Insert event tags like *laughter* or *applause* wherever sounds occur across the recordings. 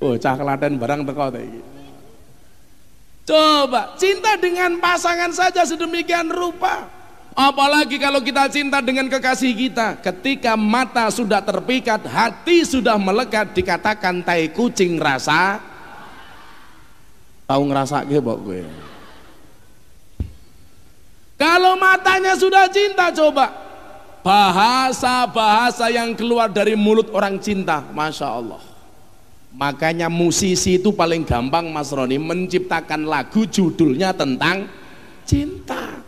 Oh, cah Klaten barang teko. Coba cinta dengan pasangan saja sedemikian rupa. Apalagi kalau kita cinta dengan kekasih kita, ketika mata sudah terpikat, hati sudah melekat, dikatakan tai kucing rasa. Tahu ngerasa mbok gue. Kalau matanya sudah cinta coba bahasa-bahasa yang keluar dari mulut orang cinta, masya Allah. Makanya musisi itu paling gampang Mas Roni menciptakan lagu judulnya tentang cinta.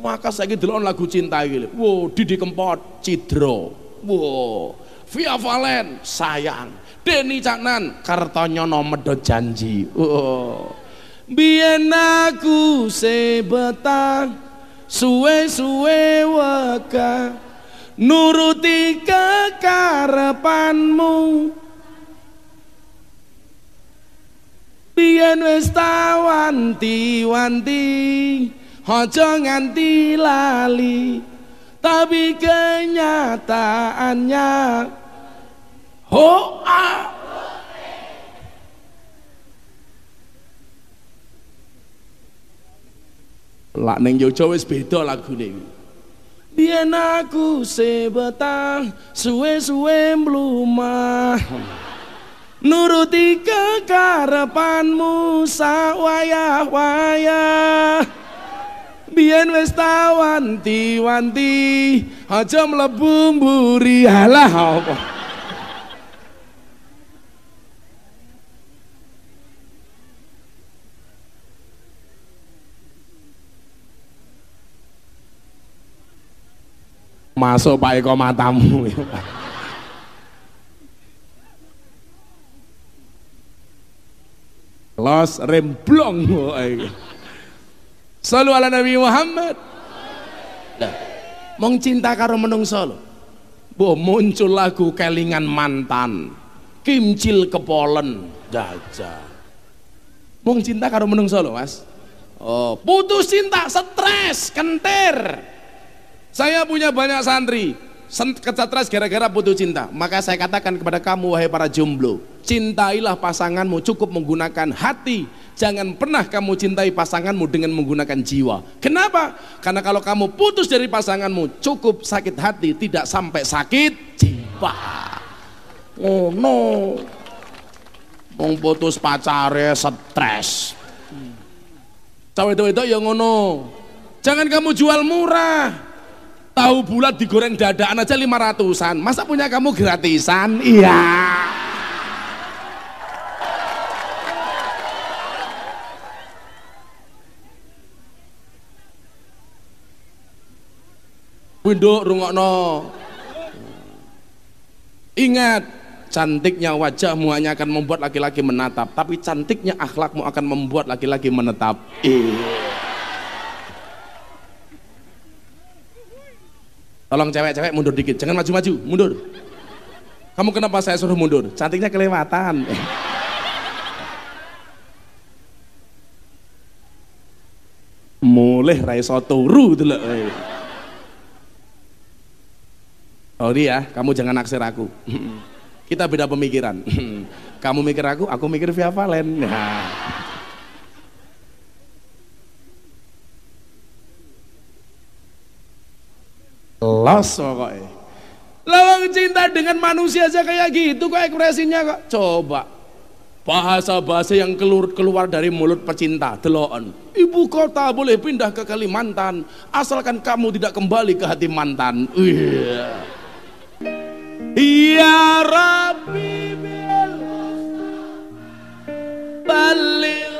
Maka saya dulu lagu cinta gitu. Wow, Didi Kempot, Cidro. Wow, Via Valen, sayang. Denny Caknan, Kartonyono Medot Janji. Wow. Biyen aku sebetang suwe-suwe waka nuruti kekarepanmu Biyen wis tawanti-wanti aja nganti lali. Tapi kenyataannya ho ah Lak ning Yojo wis beda lagune. Biyen aku sebetang suwe-suwe mlumah nuruti kekarepanmu sawayah-wayah. Biyen wis tawanti-wanti aja mlebu mburi. Halah apa? Masuk Pak Eko matamu. ya Pak. Los remblong Selalu ala Nabi Muhammad. Nah, mong cinta karo menungso lho. Bo muncul lagu kelingan mantan. Kimcil kepolen. Jajah. Mong cinta karo menungso lho mas. Oh. Putus cinta stres kentir. Saya punya banyak santri stres gara-gara putus cinta. Maka saya katakan kepada kamu wahai para jomblo cintailah pasanganmu cukup menggunakan hati. Jangan pernah kamu cintai pasanganmu dengan menggunakan jiwa. Kenapa? karena kalau kamu putus dari pasanganmu cukup sakit hati tidak sampai sakit jiwa. Oh no mau putus pacarnya stres. Cawe itu itu ya ngono. Jangan kamu jual murah tahu bulat digoreng dadaan aja lima ratusan masa punya kamu gratisan iya Winduk rungokno. Ingat, cantiknya wajahmu hanya akan membuat laki-laki menatap, tapi cantiknya akhlakmu akan membuat laki-laki menetap. Iya. Tolong cewek-cewek mundur dikit, jangan maju-maju, mundur. Kamu kenapa saya suruh mundur? Cantiknya kelewatan. *laughs* Mulai raiso turu dulu. Oh dia, kamu jangan naksir aku. *laughs* Kita beda pemikiran. *laughs* kamu mikir aku, aku mikir via Valen. Nah. Los pokoknya. Lawang cinta dengan manusia aja kayak gitu kok ekspresinya kok. Coba bahasa-bahasa yang keluar, keluar dari mulut pecinta deloan ibu kota boleh pindah ke Kalimantan asalkan kamu tidak kembali ke hati mantan yeah. Ya Rabbi balil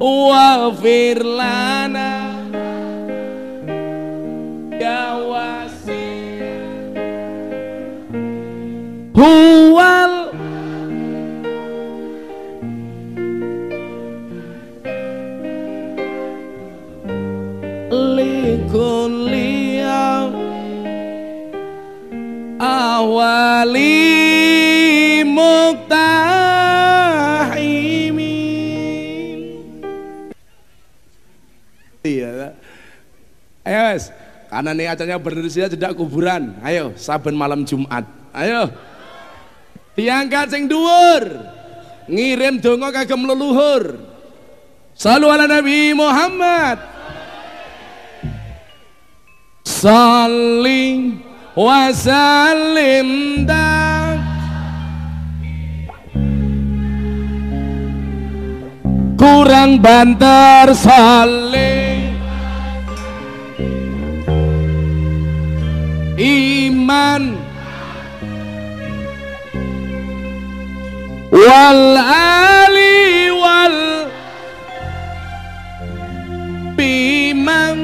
Wafir lana Huwal. Likulli awali muktahimin iya ayo mas karena acaranya berindonesia tidak kuburan. Ayo saben malam Jumat. Ayo diangkat sing dhuwur ngirim donga kagem leluhur. Salu ala Nabi Muhammad. Saling wasalim dan kurang banter saling. Iman wal ali wal bimang.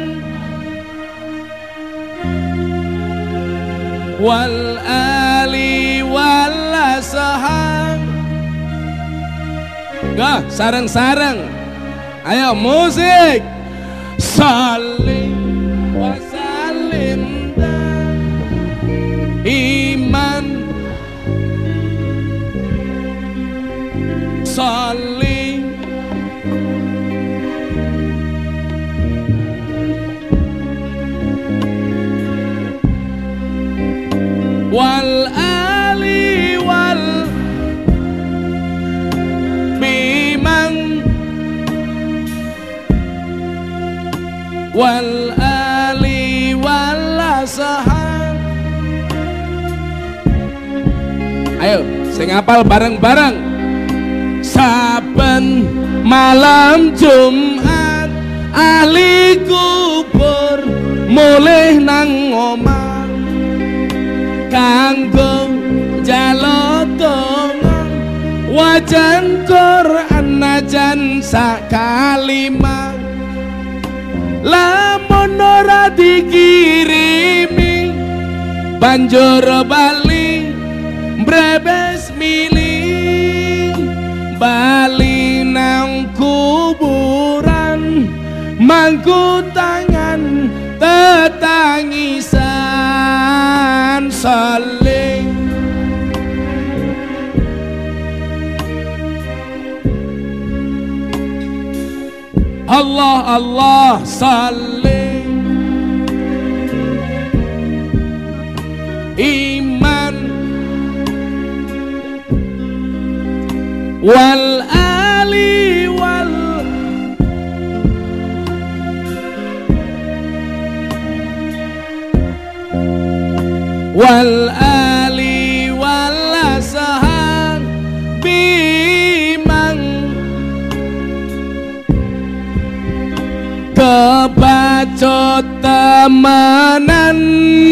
Wal ali wal asaham Gak, sarang-sarang ayo musik. Saling wasalim wal ali wal asahab ayo sing apal bareng-bareng. Saben malam Jumat ahli kubur mulih nang omah. Kanggo jalodonga wajan Quran najan sakalima lamun ora dikirimi banjur bali brebes milih bali nang kuburan mangku Allah Allah saling iman. Wal ali wal. Wal jotemanan temanan